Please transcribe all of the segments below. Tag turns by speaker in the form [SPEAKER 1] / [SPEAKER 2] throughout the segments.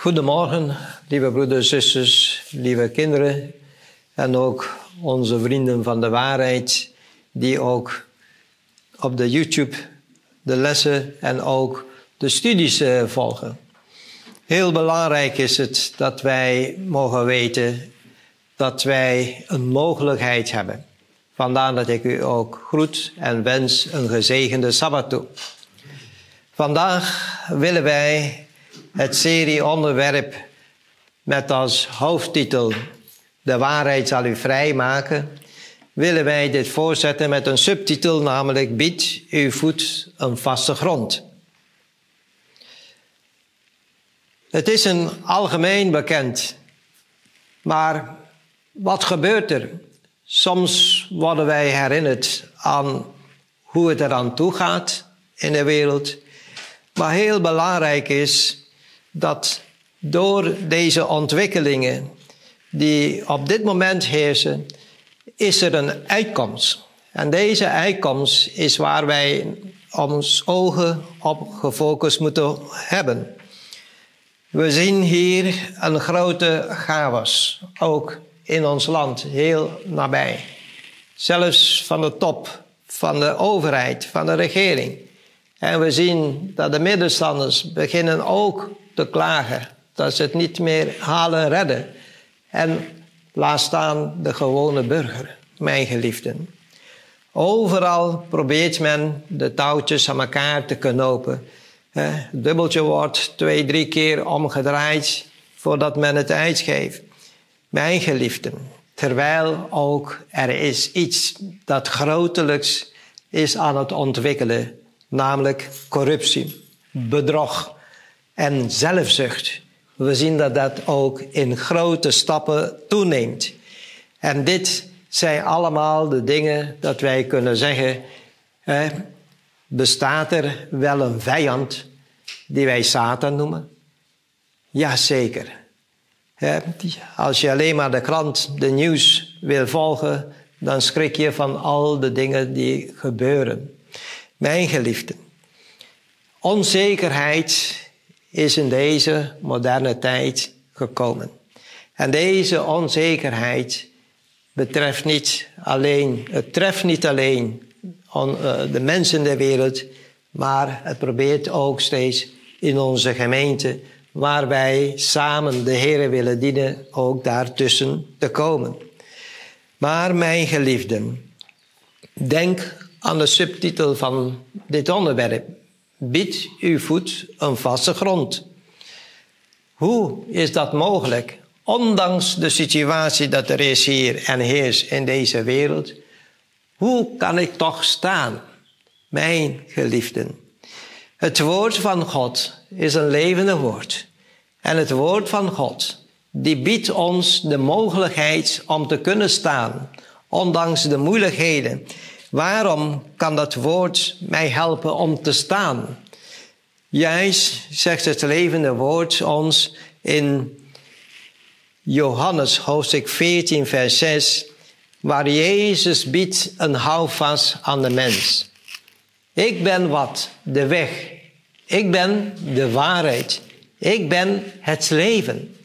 [SPEAKER 1] Goedemorgen, lieve broeders, zusters, lieve kinderen en ook onze vrienden van de waarheid die ook op de YouTube de lessen en ook de studies eh, volgen. Heel belangrijk is het dat wij mogen weten dat wij een mogelijkheid hebben. Vandaar dat ik u ook groet en wens een gezegende Sabbat toe. Vandaag willen wij het serie onderwerp met als hoofdtitel De waarheid zal u vrijmaken, willen wij dit voorzetten met een subtitel, namelijk Bied uw voet een vaste grond. Het is een algemeen bekend, maar wat gebeurt er? Soms worden wij herinnerd aan hoe het eraan toe gaat in de wereld. Maar heel belangrijk is dat door deze ontwikkelingen die op dit moment heersen, is er een uitkomst. En deze uitkomst is waar wij ons ogen op gefocust moeten hebben. We zien hier een grote chaos, ook in ons land, heel nabij. Zelfs van de top, van de overheid, van de regering. En we zien dat de middenstanders beginnen ook te klagen. Dat ze het niet meer halen redden. En laat staan de gewone burger, mijn geliefden. Overal probeert men de touwtjes aan elkaar te knopen. Het dubbeltje wordt twee, drie keer omgedraaid voordat men het uitgeeft. Mijn geliefden, terwijl ook er is iets dat grotelijks is aan het ontwikkelen, namelijk corruptie, bedrog, en zelfzucht. We zien dat dat ook in grote stappen toeneemt. En dit zijn allemaal de dingen dat wij kunnen zeggen. bestaat er wel een vijand die wij Satan noemen? Jazeker. als je alleen maar de krant, de nieuws wil volgen, dan schrik je van al de dingen die gebeuren. Mijn geliefden, onzekerheid is in deze moderne tijd gekomen. En deze onzekerheid betreft niet alleen, het treft niet alleen eh, de mensen in de wereld, maar het probeert ook steeds in onze gemeente, waar wij samen de Heer willen dienen, ook daartussen te komen. Maar mijn geliefden, denk aan de subtitel van dit onderwerp. Bied uw voet een vaste grond. Hoe is dat mogelijk? Ondanks de situatie dat er is hier en heerst in deze wereld. Hoe kan ik toch staan? Mijn geliefden. Het woord van God is een levende woord. En het woord van God, die biedt ons de mogelijkheid om te kunnen staan, ondanks de moeilijkheden Waarom kan dat woord mij helpen om te staan? Juist zegt het levende woord ons in Johannes hoofdstuk 14, vers 6, waar Jezus biedt een houvast aan de mens. Ik ben wat? De weg. Ik ben de waarheid. Ik ben het leven.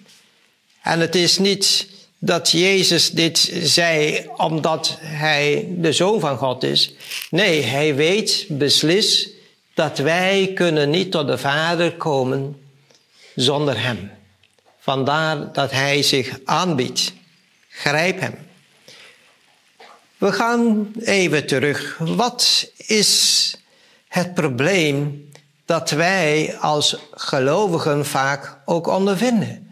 [SPEAKER 1] En het is niet dat Jezus dit zei omdat hij de zoon van God is. Nee, hij weet beslis dat wij kunnen niet tot de Vader komen zonder hem. Vandaar dat hij zich aanbiedt. Grijp hem. We gaan even terug. Wat is het probleem dat wij als gelovigen vaak ook ondervinden?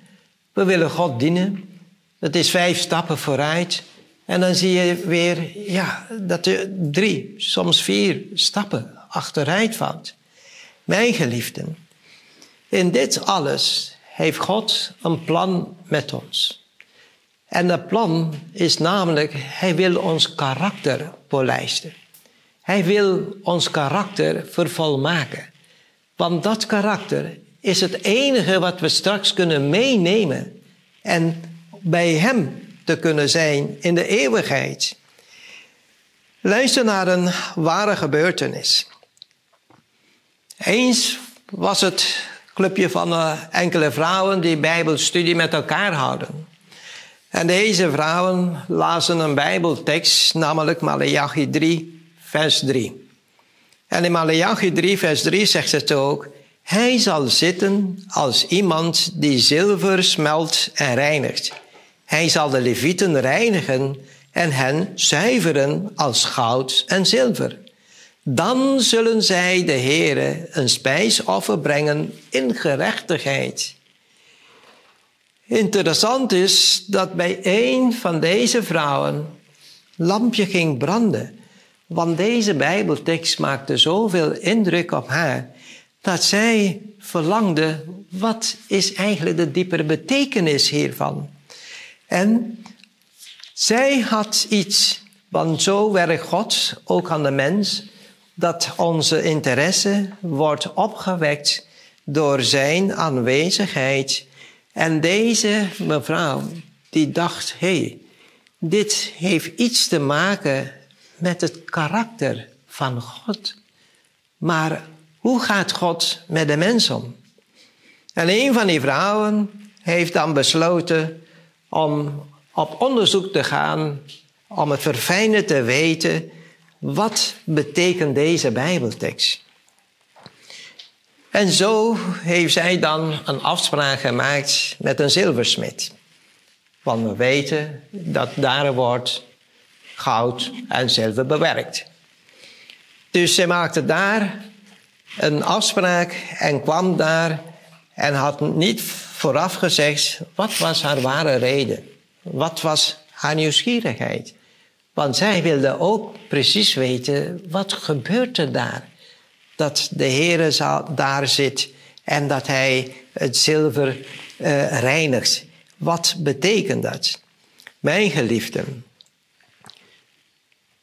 [SPEAKER 1] We willen God dienen. Dat is vijf stappen vooruit. En dan zie je weer ja, dat er drie, soms vier stappen achteruit valt. Mijn geliefden, in dit alles heeft God een plan met ons. En dat plan is namelijk, Hij wil ons karakter polijsten. Hij wil ons karakter vervolmaken. Want dat karakter is het enige wat we straks kunnen meenemen en bij Hem te kunnen zijn in de eeuwigheid. Luister naar een ware gebeurtenis. Eens was het clubje van uh, enkele vrouwen die Bijbelstudie met elkaar houden. En deze vrouwen lazen een Bijbeltekst, namelijk Malachi 3, vers 3. En in Malachi 3, vers 3 zegt het ook: Hij zal zitten als iemand die zilver smelt en reinigt. Hij zal de levieten reinigen en hen zuiveren als goud en zilver. Dan zullen zij de Heere een spijsoffer brengen in gerechtigheid. Interessant is dat bij een van deze vrouwen lampje ging branden. Want deze Bijbeltekst maakte zoveel indruk op haar dat zij verlangde: wat is eigenlijk de diepere betekenis hiervan? En zij had iets, want zo werkt God ook aan de mens, dat onze interesse wordt opgewekt door zijn aanwezigheid. En deze mevrouw, die dacht, hé, hey, dit heeft iets te maken met het karakter van God. Maar hoe gaat God met de mens om? En een van die vrouwen heeft dan besloten om op onderzoek te gaan, om het verfijnen te weten, wat betekent deze Bijbeltekst? En zo heeft zij dan een afspraak gemaakt met een zilversmid. Want we weten dat daar wordt goud en zilver bewerkt. Dus ze maakte daar een afspraak en kwam daar en had niet vooraf gezegd wat was haar ware reden. Wat was haar nieuwsgierigheid. Want zij wilde ook precies weten wat gebeurt er daar. Dat de Heer daar zit en dat hij het zilver uh, reinigt. Wat betekent dat? Mijn geliefden,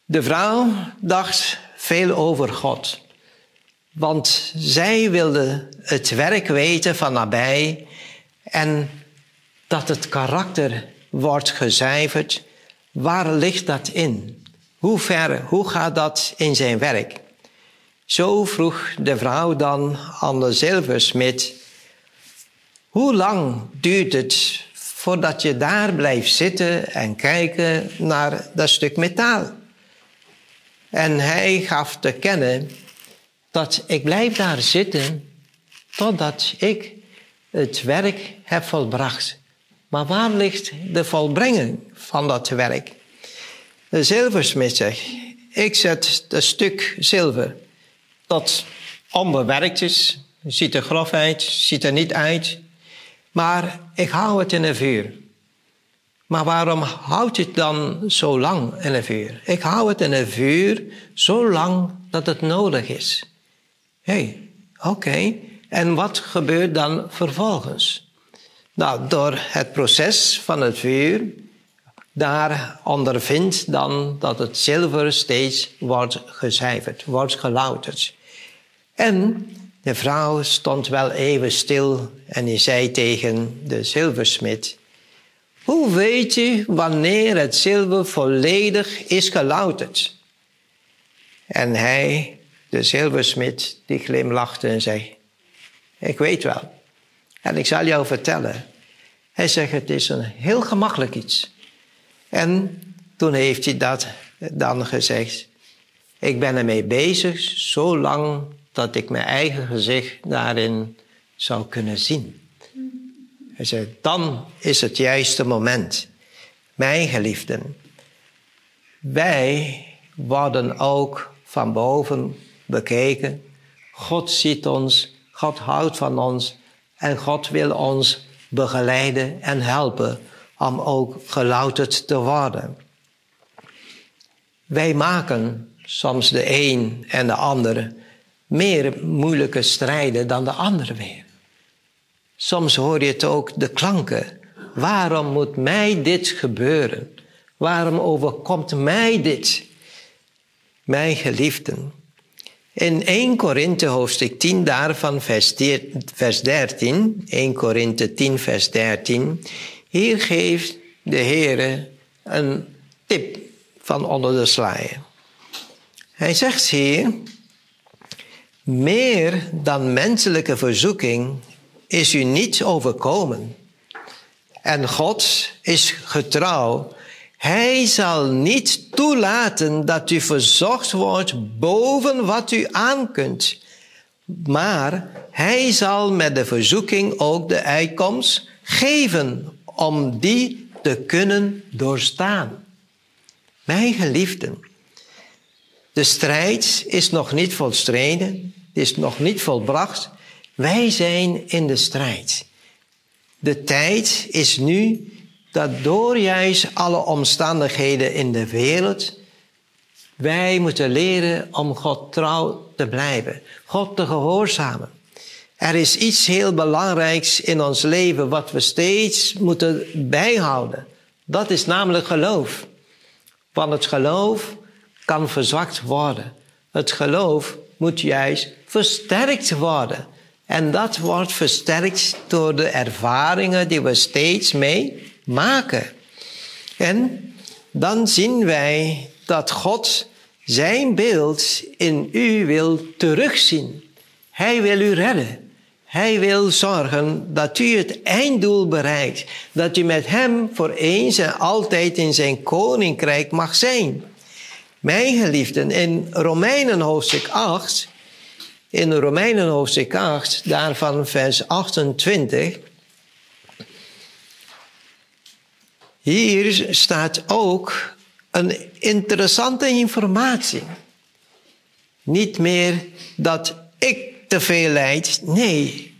[SPEAKER 1] de vrouw dacht veel over God. Want zij wilde het werk weten van nabij en dat het karakter wordt gezuiverd. Waar ligt dat in? Hoe ver, hoe gaat dat in zijn werk? Zo vroeg de vrouw dan aan de zilversmid: Hoe lang duurt het voordat je daar blijft zitten en kijken naar dat stuk metaal? En hij gaf te kennen dat ik blijf daar zitten totdat ik het werk heb volbracht. Maar waar ligt de volbrenging van dat werk? De zilversmid zegt, ik zet het stuk zilver dat onbewerkt is, ziet er grof uit, ziet er niet uit, maar ik hou het in een vuur. Maar waarom houdt het dan zo lang in een vuur? Ik hou het in een vuur zo lang dat het nodig is. Hé, hey, oké. En wat gebeurt dan vervolgens? Nou, door het proces van het vuur, daar ondervindt dan dat het zilver steeds wordt gezuiverd, wordt gelouterd. En de vrouw stond wel even stil en die zei tegen de zilversmid: Hoe weet u wanneer het zilver volledig is gelouterd? En hij, de zilversmid, die glimlachte en zei: Ik weet wel. En ik zal jou vertellen. Hij zegt: Het is een heel gemakkelijk iets. En toen heeft hij dat dan gezegd. Ik ben ermee bezig zo lang dat ik mijn eigen gezicht daarin zou kunnen zien. Hij zei, dan is het juiste moment. Mijn geliefden, wij worden ook van boven bekeken. God ziet ons, God houdt van ons en God wil ons begeleiden en helpen om ook gelouterd te worden. Wij maken soms de een en de ander meer moeilijke strijden dan de andere weer. Soms hoor je het ook, de klanken. Waarom moet mij dit gebeuren? Waarom overkomt mij dit? Mijn geliefden. In 1 Korinthe hoofdstuk 10 daarvan vers 13, 1 Korinthe 10 vers 13, hier geeft de Heer een tip van onder de sluier. Hij zegt hier, meer dan menselijke verzoeking is u niet overkomen. En God is getrouw. Hij zal niet toelaten dat u verzocht wordt boven wat u aan kunt. Maar hij zal met de verzoeking ook de uitkomst geven om die te kunnen doorstaan. Mijn geliefden, de strijd is nog niet volstreden, is nog niet volbracht. Wij zijn in de strijd. De tijd is nu dat door juist alle omstandigheden in de wereld, wij moeten leren om God trouw te blijven, God te gehoorzamen. Er is iets heel belangrijks in ons leven wat we steeds moeten bijhouden. Dat is namelijk geloof. Want het geloof kan verzwakt worden. Het geloof moet juist versterkt worden. En dat wordt versterkt door de ervaringen die we steeds mee maken. En dan zien wij dat God zijn beeld in u wil terugzien. Hij wil u redden. Hij wil zorgen dat u het einddoel bereikt. Dat u met hem voor eens en altijd in zijn koninkrijk mag zijn. Mijn geliefden, in Romeinen hoofdstuk 8, in Romeinen hoofdstuk 8, daarvan vers 28. Hier staat ook een interessante informatie. Niet meer dat ik te veel leid. Nee,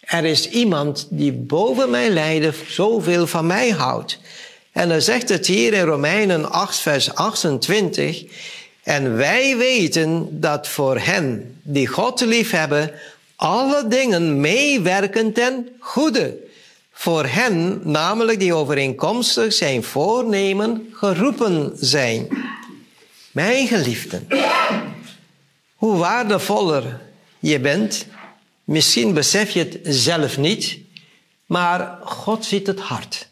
[SPEAKER 1] er is iemand die boven mij lijden zoveel van mij houdt. En dan zegt het hier in Romeinen 8, vers 28. En wij weten dat voor hen die God liefhebben, alle dingen meewerken ten goede. Voor hen, namelijk die overeenkomstig zijn voornemen geroepen zijn. Mijn geliefden, hoe waardevoller je bent, misschien besef je het zelf niet, maar God ziet het hart.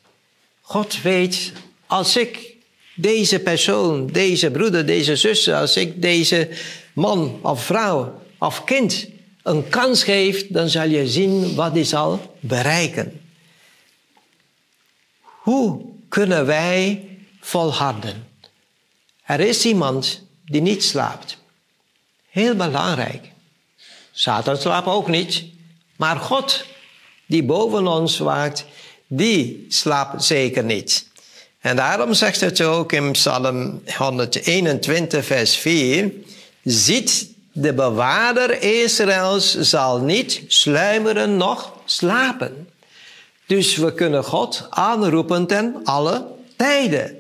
[SPEAKER 1] God weet, als ik deze persoon, deze broeder, deze zuster, als ik deze man of vrouw of kind een kans geef, dan zal je zien wat hij zal bereiken. Hoe kunnen wij volharden? Er is iemand die niet slaapt. Heel belangrijk. Satan slaapt ook niet. Maar God, die boven ons waakt, die slaapt zeker niet. En daarom zegt het ook in Psalm 121, vers 4: Ziet, de bewaarder Israëls zal niet sluimeren noch slapen. Dus we kunnen God aanroepen ten alle tijden.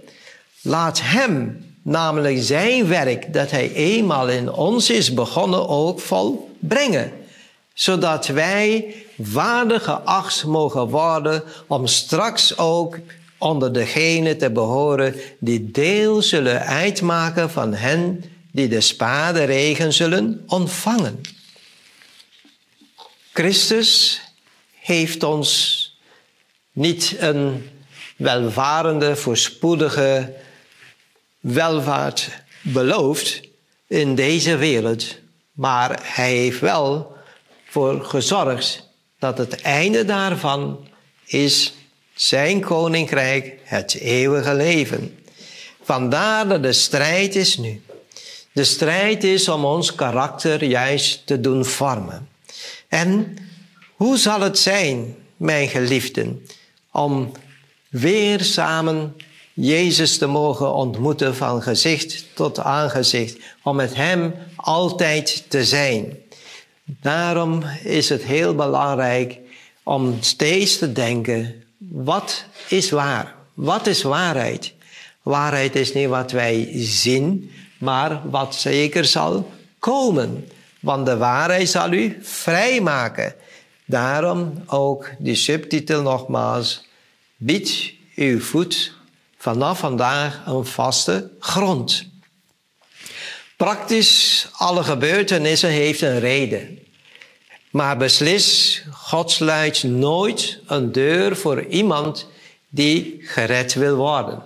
[SPEAKER 1] Laat Hem, namelijk zijn werk dat Hij eenmaal in ons is begonnen, ook volbrengen. Zodat wij waardig geacht mogen worden om straks ook onder degenen te behoren die deel zullen uitmaken van hen die de spade regen zullen ontvangen. Christus heeft ons niet een welvarende, voorspoedige welvaart beloofd in deze wereld, maar hij heeft wel voor gezorgd dat het einde daarvan is zijn koninkrijk, het eeuwige leven. Vandaar dat de strijd is nu. De strijd is om ons karakter juist te doen vormen. En hoe zal het zijn, mijn geliefden, om weer samen Jezus te mogen ontmoeten van gezicht tot aangezicht, om met Hem altijd te zijn. Daarom is het heel belangrijk om steeds te denken, wat is waar? Wat is waarheid? Waarheid is niet wat wij zien, maar wat zeker zal komen. Want de waarheid zal u vrijmaken. Daarom ook die subtitel nogmaals. Bied uw voet vanaf vandaag een vaste grond. Praktisch alle gebeurtenissen heeft een reden. Maar beslis, God sluit nooit een deur voor iemand die gered wil worden.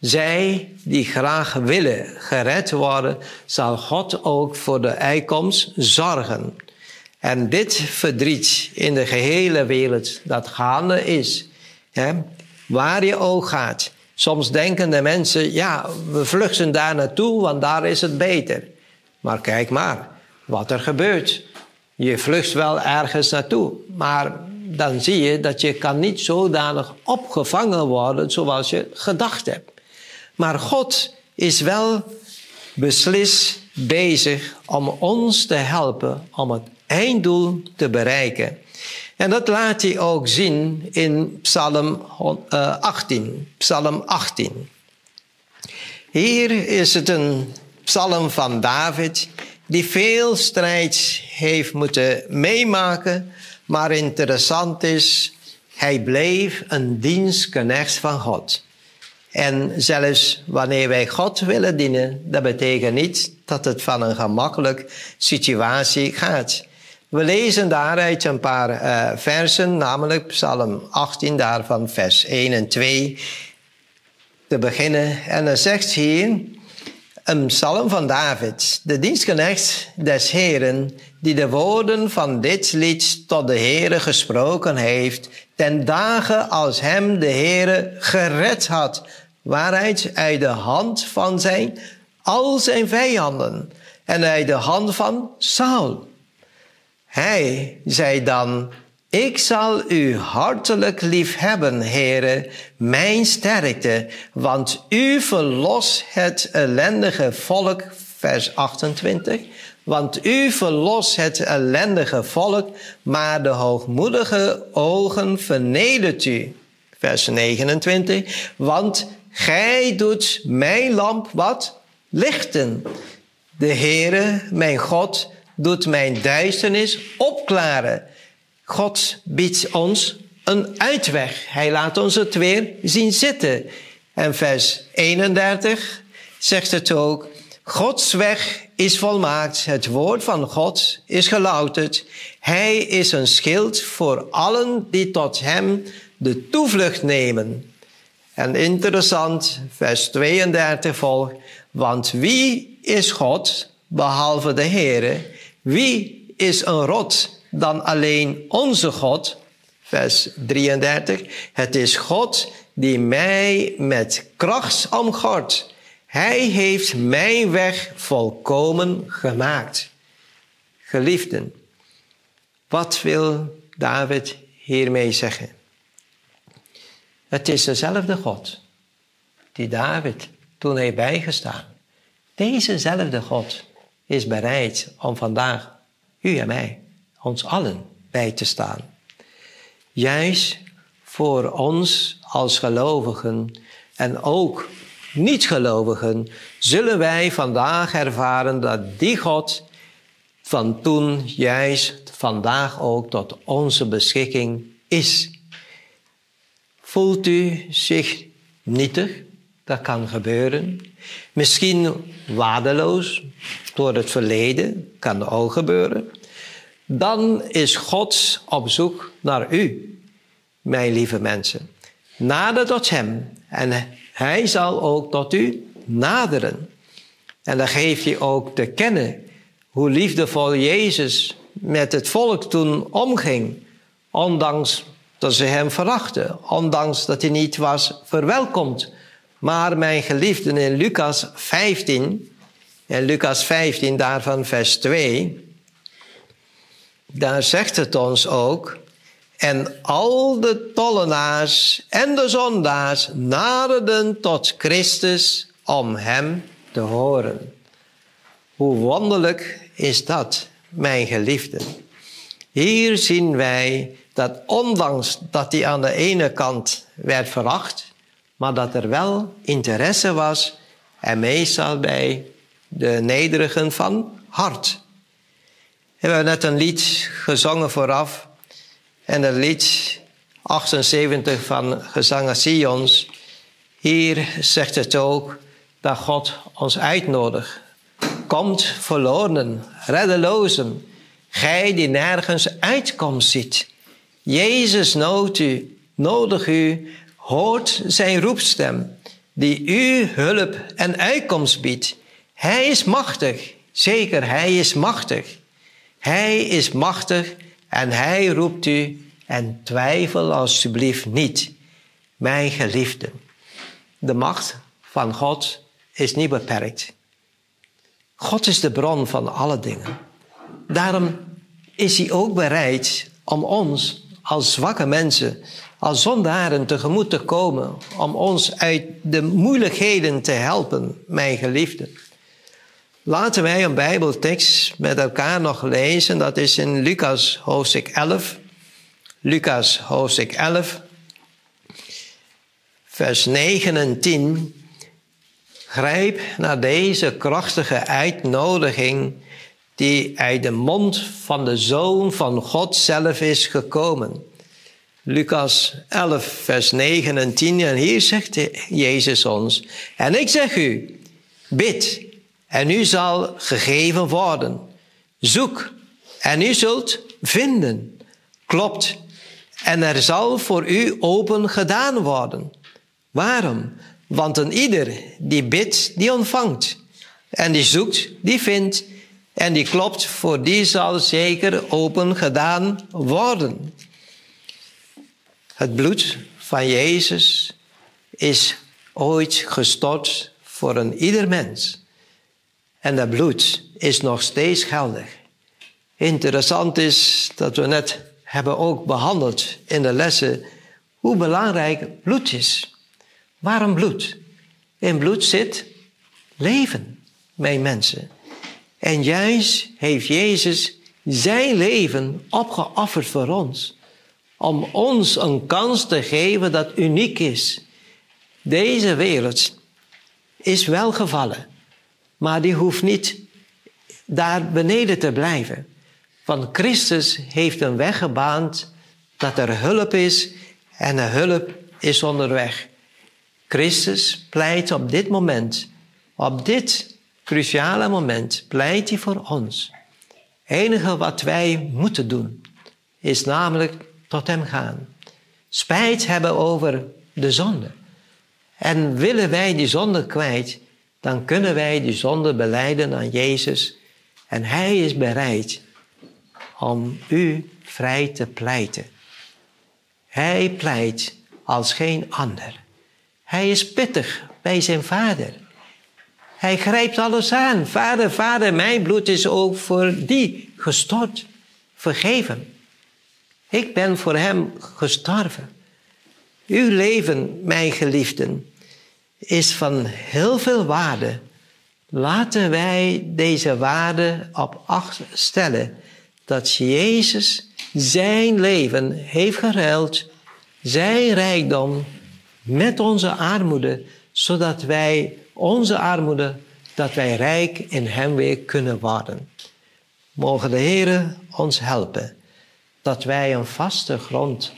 [SPEAKER 1] Zij die graag willen gered worden, zal God ook voor de uitkomst zorgen. En dit verdriet in de gehele wereld dat gaande is, hè, waar je ook gaat. Soms denken de mensen, ja, we vluchten daar naartoe, want daar is het beter. Maar kijk maar wat er gebeurt. Je vlucht wel ergens naartoe, maar dan zie je dat je kan niet zodanig opgevangen worden zoals je gedacht hebt. Maar God is wel beslist bezig om ons te helpen om het einddoel te bereiken. En dat laat hij ook zien in Psalm 18. Eh, Psalm 18. Hier is het een psalm van David die veel strijd heeft moeten meemaken, maar interessant is, hij bleef een dienstknecht van God. En zelfs wanneer wij God willen dienen, dat betekent niet dat het van een gemakkelijke situatie gaat. We lezen daaruit een paar uh, versen, namelijk Psalm 18, daarvan vers 1 en 2 te beginnen. En dan zegt hier, een psalm van David, de dienstknecht des Heren, die de woorden van dit lied tot de Heere gesproken heeft, ten dagen als hem de Heere gered had, waaruit uit de hand van zijn al zijn vijanden en uit de hand van Saul. Hij zei dan, ik zal u hartelijk lief hebben, heren, mijn sterkte, want u verlost het ellendige volk, vers 28. Want u verlost het ellendige volk, maar de hoogmoedige ogen vernedert u. Vers 29. Want gij doet mijn lamp wat? Lichten. De Heere, mijn God, doet mijn duisternis opklaren. God biedt ons een uitweg. Hij laat ons het weer zien zitten. En vers 31 zegt het ook. Gods weg is volmaakt. Het woord van God is gelouterd. Hij is een schild voor allen die tot hem de toevlucht nemen. En interessant, vers 32 volgt. Want wie is God behalve de Heere? Wie is een rot dan alleen onze God? Vers 33. Het is God die mij met kracht omgort. Hij heeft mijn weg volkomen gemaakt. Geliefden, wat wil David hiermee zeggen? Het is dezelfde God die David toen heeft bijgestaan. Dezezelfde God is bereid om vandaag u en mij, ons allen, bij te staan. Juist voor ons als gelovigen en ook niet-gelovigen zullen wij vandaag ervaren dat die God van toen juist vandaag ook tot onze beschikking is. Voelt u zich nietig? Dat kan gebeuren. Misschien waardeloos door het verleden, kan ook gebeuren. Dan is God op zoek naar u, mijn lieve mensen. Nader tot Hem en Hij zal ook tot u naderen. En dan geeft hij ook te kennen hoe liefdevol Jezus met het volk toen omging, ondanks dat ze Hem verachten, ondanks dat Hij niet was verwelkomd maar mijn geliefden in Lucas 15, en Lucas 15 daarvan vers 2, daar zegt het ons ook, en al de tollenaars en de zondaars naderden tot Christus om hem te horen. Hoe wonderlijk is dat, mijn geliefden. Hier zien wij dat ondanks dat hij aan de ene kant werd veracht, maar dat er wel interesse was en meestal bij de nederigen van hart. We hebben net een lied gezongen vooraf en het lied 78 van Gezangen Sions. Hier zegt het ook dat God ons uitnodigt. Komt verloren, reddelozen, gij die nergens uitkomst ziet. Jezus noodt u, nodig u hoort zijn roepstem, die u hulp en uitkomst biedt. Hij is machtig, zeker, hij is machtig. Hij is machtig en hij roept u en twijfel alsjeblieft niet, mijn geliefden. De macht van God is niet beperkt. God is de bron van alle dingen. Daarom is hij ook bereid om ons als zwakke mensen, als zondaren tegemoet te komen, om ons uit de moeilijkheden te helpen, mijn geliefden. Laten wij een Bijbeltekst met elkaar nog lezen. Dat is in Lucas hoofdstuk 11. Lucas hoofdstuk 11, vers 9 en 10. Grijp naar deze krachtige uitnodiging die uit de mond van de Zoon van God zelf is gekomen. Lucas 11, vers 9 en 10. En hier zegt Jezus ons: En ik zeg u, bid en u zal gegeven worden. Zoek en u zult vinden. Klopt en er zal voor u open gedaan worden. Waarom? Want een ieder die bidt, die ontvangt. En die zoekt, die vindt. En die klopt, voor die zal zeker open gedaan worden. Het bloed van Jezus is ooit gestort voor een ieder mens. En dat bloed is nog steeds geldig. Interessant is dat we net hebben ook behandeld in de lessen hoe belangrijk bloed is. Waarom bloed? In bloed zit leven, mijn mensen. En juist heeft Jezus zijn leven opgeofferd voor ons. Om ons een kans te geven dat uniek is. Deze wereld is wel gevallen. Maar die hoeft niet daar beneden te blijven. Want Christus heeft een weg gebaand dat er hulp is en de hulp is onderweg. Christus pleit op dit moment, op dit cruciale moment, pleit hij voor ons. Het enige wat wij moeten doen, is namelijk tot hem gaan. Spijt hebben over de zonde. En willen wij die zonde kwijt, dan kunnen wij die zonde beleiden aan Jezus. En Hij is bereid om u vrij te pleiten. Hij pleit als geen ander. Hij is pittig bij zijn vader. Hij grijpt alles aan. Vader, vader, mijn bloed is ook voor die gestort, vergeven. Ik ben voor hem gestorven. Uw leven, mijn geliefden, is van heel veel waarde. Laten wij deze waarde op acht stellen. Dat Jezus zijn leven heeft geruild, zijn rijkdom met onze armoede, zodat wij onze armoede, dat wij rijk in Hem weer kunnen worden. Mogen de Heer ons helpen, dat wij een vaste grond,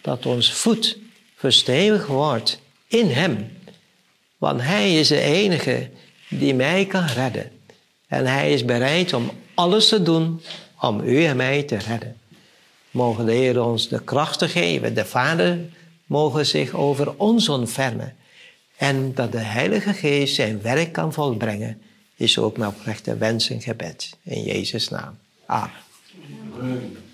[SPEAKER 1] dat ons voet verstevigd wordt in Hem want Hij is de enige die mij kan redden. En Hij is bereid om alles te doen om u en mij te redden. Mogen de Heer ons de krachten geven. De Vader mogen zich over ons ontfermen. En dat de Heilige Geest zijn werk kan volbrengen, is ook mijn oprechte wens en gebed. In Jezus' naam. Amen.